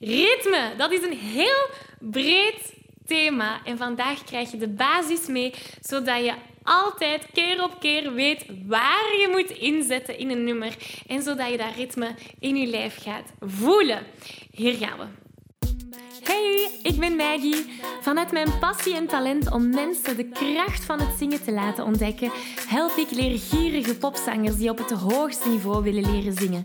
Ritme, dat is een heel breed thema. En vandaag krijg je de basis mee, zodat je altijd keer op keer weet waar je moet inzetten in een nummer. En zodat je dat ritme in je lijf gaat voelen. Hier gaan we. Hey, ik ben Maggie. Vanuit mijn passie en talent om mensen de kracht van het zingen te laten ontdekken, help ik leergierige popzangers die op het hoogste niveau willen leren zingen.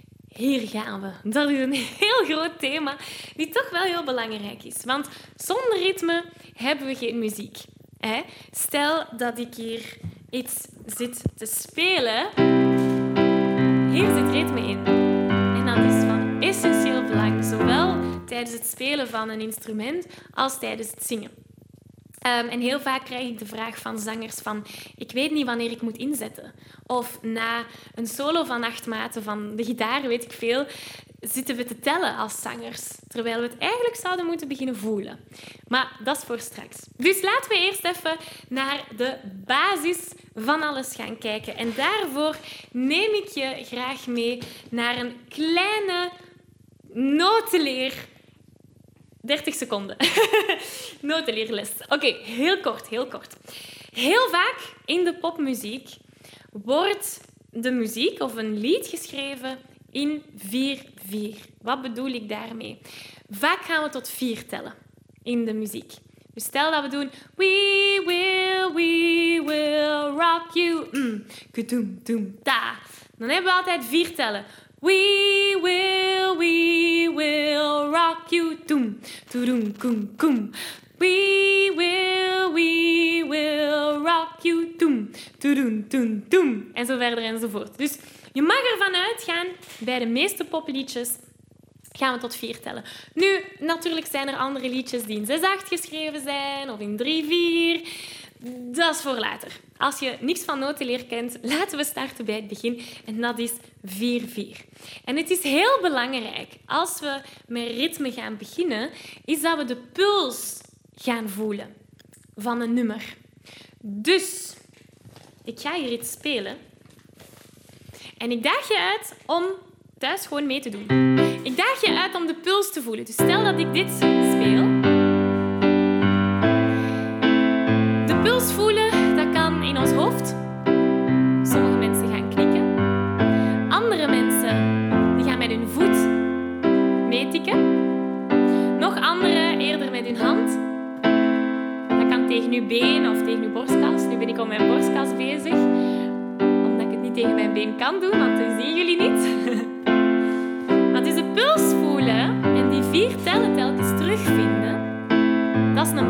Hier gaan we. Dat is een heel groot thema, die toch wel heel belangrijk is. Want zonder ritme hebben we geen muziek. Stel dat ik hier iets zit te spelen. Hier zit ritme in. En dat is van essentieel belang, zowel tijdens het spelen van een instrument als tijdens het zingen. Ehm, en heel vaak krijg ik de vraag van zangers van ik weet niet wanneer ik moet inzetten. Of na een solo van acht maten van de gitaar, weet ik veel, zitten we te tellen als zangers. Terwijl we het eigenlijk zouden moeten beginnen voelen. Maar dat is voor straks. Dus laten we eerst even naar de basis van alles gaan kijken. En daarvoor neem ik je graag mee naar een kleine notenleer 30 seconden. Notenleerles. Oké, heel kort, heel kort. Heel vaak in de popmuziek wordt de muziek of een lied geschreven in 4-4. Wat bedoel ik daarmee? Vaak gaan we tot 4 tellen in de muziek. Dus stel dat we doen We will, we will rock you. Mm. Dan hebben we altijd vier tellen. We will, we you. Doem, toedoem, koem, koem. We will, we will rock you. Doem, toedoem, toem, toem. En zo verder enzovoort. Dus je mag ervan uitgaan, bij de meeste popliedjes gaan we tot vier tellen. Nu, natuurlijk zijn er andere liedjes die in 6-8 geschreven zijn of in 3-4. Dat is voor later. Als je niks van notenleer kent, laten we starten bij het begin. En dat is 4-4. En het is heel belangrijk, als we met ritme gaan beginnen, is dat we de puls gaan voelen van een nummer. Dus, ik ga hier iets spelen. En ik daag je uit om thuis gewoon mee te doen. Ik daag je uit om de puls te voelen. Dus stel dat ik dit speel. Bezig. Omdat ik het niet tegen mijn been kan doen, want dat zien jullie niet. Maar dus de puls voelen en die vier tellen telkens terugvinden, dat is een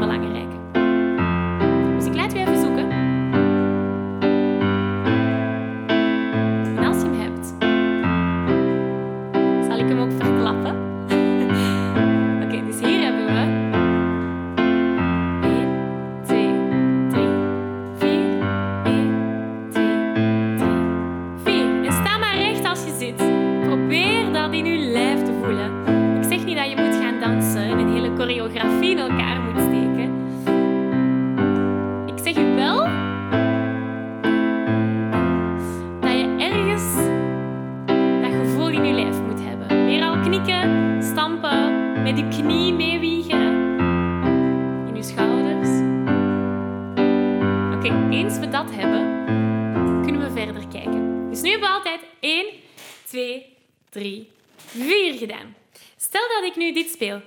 drie, vier gedaan. Stel dat ik nu dit speel.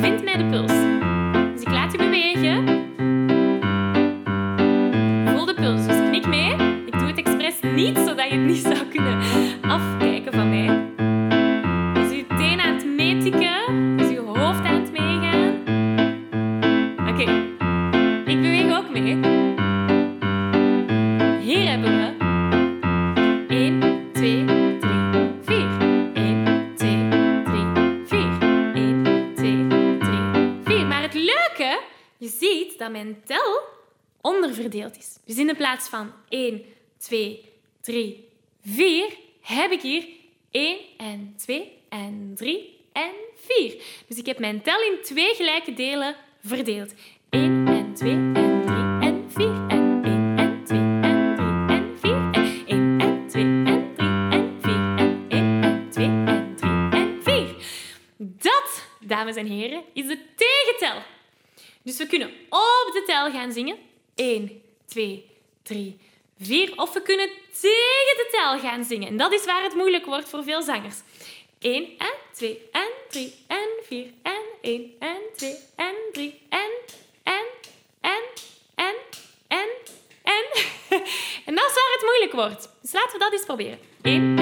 Vind mij de puls. Dus ik laat je bewegen. Voel de puls, dus knik mee. Ik doe het expres niet, zodat je het niet zou kunnen afkijken van mij. Dus je teen aan het metiken, Dus je hoofd aan het meegaan. Oké. Ik beweeg ook mee. Hier hebben we onderverdeeld is. Dus in de plaats van 1, 2, 3, 4 heb ik hier 1 en 2 en 3 en 4. Dus ik heb mijn tel in twee gelijke delen verdeeld. 1 en 2 en 3 en 4 en 1 en 2 en 3 en 4 en 1 en 2 en 3 en 4 en 1 en 2 en 3 en 4. Dat, dames en heren, is de tegentel. Dus we kunnen op de tel gaan zingen. 1, 2, 3, 4. Of we kunnen tegen de tel gaan zingen. En dat is waar het moeilijk wordt voor veel zangers. 1 en 2 en 3 en 4 en 1 en 2 en 3 en en en en en en. En dat is waar het moeilijk wordt. Dus laten we dat eens proberen. 1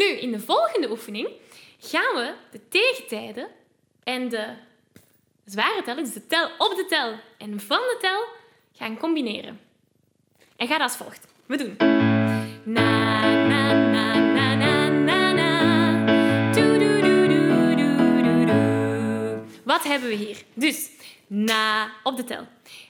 Nu, in de volgende oefening gaan we de tegentijden en de zware tel, dus de tel op de tel en van de tel, gaan combineren. En gaat als volgt. We doen. Na, na, na, na, na, na. Wat hebben we hier? Dus, na op de tel.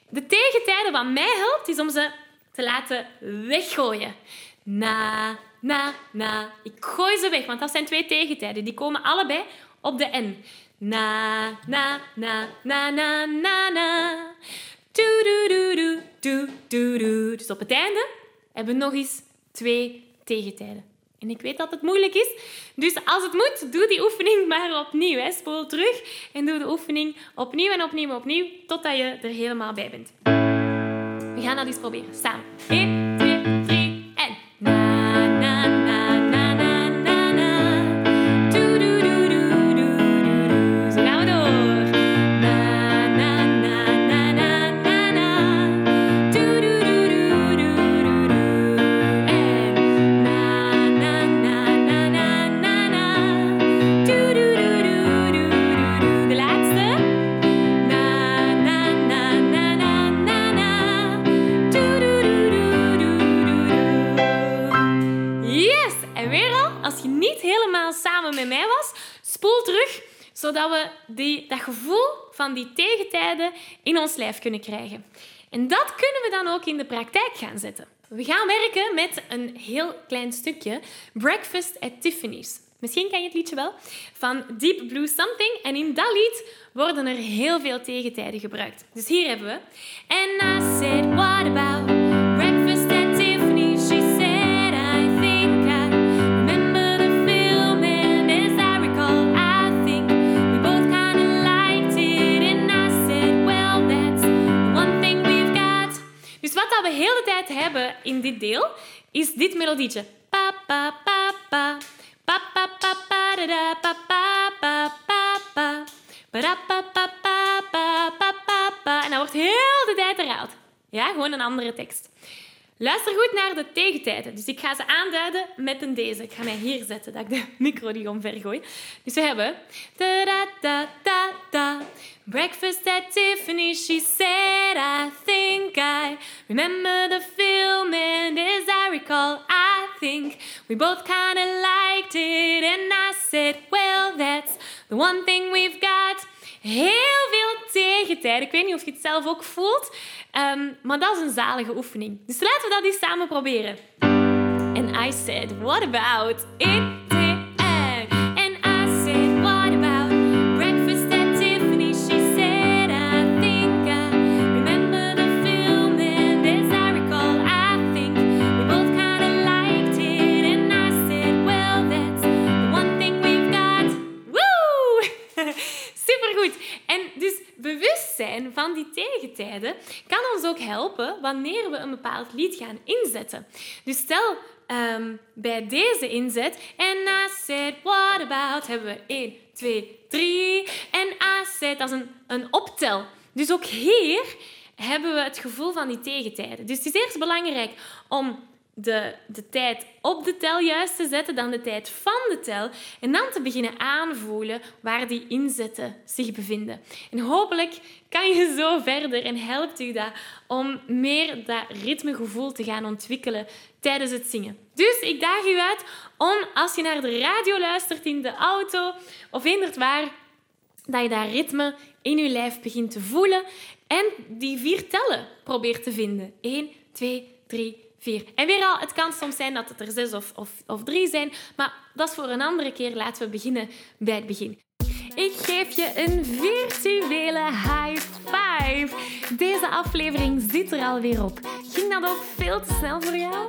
De tegentijden wat mij helpt, is om ze te laten weggooien. Na, na, na. Ik gooi ze weg, want dat zijn twee tegentijden. Die komen allebei op de N. Na, na, na, na, na, na, na. Toedoedoedoe, doe, doe, doe. Dus op het einde hebben we nog eens twee tegentijden. En ik weet dat het moeilijk is. Dus als het moet, doe die oefening maar opnieuw. Hè. Spoel terug en doe de oefening opnieuw en opnieuw en opnieuw, totdat je er helemaal bij bent. We gaan dat eens proberen. Samen. 1, 2, zodat we die, dat gevoel van die tegentijden in ons lijf kunnen krijgen. En dat kunnen we dan ook in de praktijk gaan zetten. We gaan werken met een heel klein stukje Breakfast at Tiffany's. Misschien ken je het liedje wel, van Deep Blue Something. En in dat lied worden er heel veel tegentijden gebruikt. Dus hier hebben we... And I said, what about hebben in dit deel, is dit melodietje. Pa, pa, pa, pa. Pa, pa, pa, pa, da, pa, pa, pa, pa, pa. Pa, pa, pa, pa, pa, pa, pa, pa. En dat wordt heel de tijd herhaald. Ja, gewoon een andere tekst. Luister goed naar de tegentijden. Dus ik ga ze aanduiden met een deze. Ik ga mij hier zetten, dat ik de micro niet omvergooi. Dus we hebben... Breakfast at Tiffany, she said, I think I remember the film and as I recall, I think we both kind of liked it. And I said, well, that's the one thing we've got. Ik weet niet of je het zelf ook voelt, um, maar dat is een zalige oefening. Dus laten we dat eens samen proberen. And I said, what about it? Van die tegentijden kan ons ook helpen wanneer we een bepaald lied gaan inzetten. Dus stel um, bij deze inzet en I said what about hebben we 1, 2, 3 en I said dat is een, een optel. Dus ook hier hebben we het gevoel van die tegentijden. Dus het is eerst belangrijk om de, de tijd op de tel juist te zetten, dan de tijd van de tel. En dan te beginnen aanvoelen waar die inzetten zich bevinden. En hopelijk kan je zo verder en helpt u dat om meer dat ritmegevoel te gaan ontwikkelen tijdens het zingen. Dus ik daag u uit om, als je naar de radio luistert in de auto of het waar, dat je dat ritme in je lijf begint te voelen en die vier tellen probeert te vinden. 1, 2, 3, vier. En weer al, het kan soms zijn dat het er zes of, of, of drie zijn, maar dat is voor een andere keer. Laten we beginnen bij het begin. Ik geef je een virtuele high five. Deze aflevering zit er alweer op. Ging dat ook veel te snel voor jou?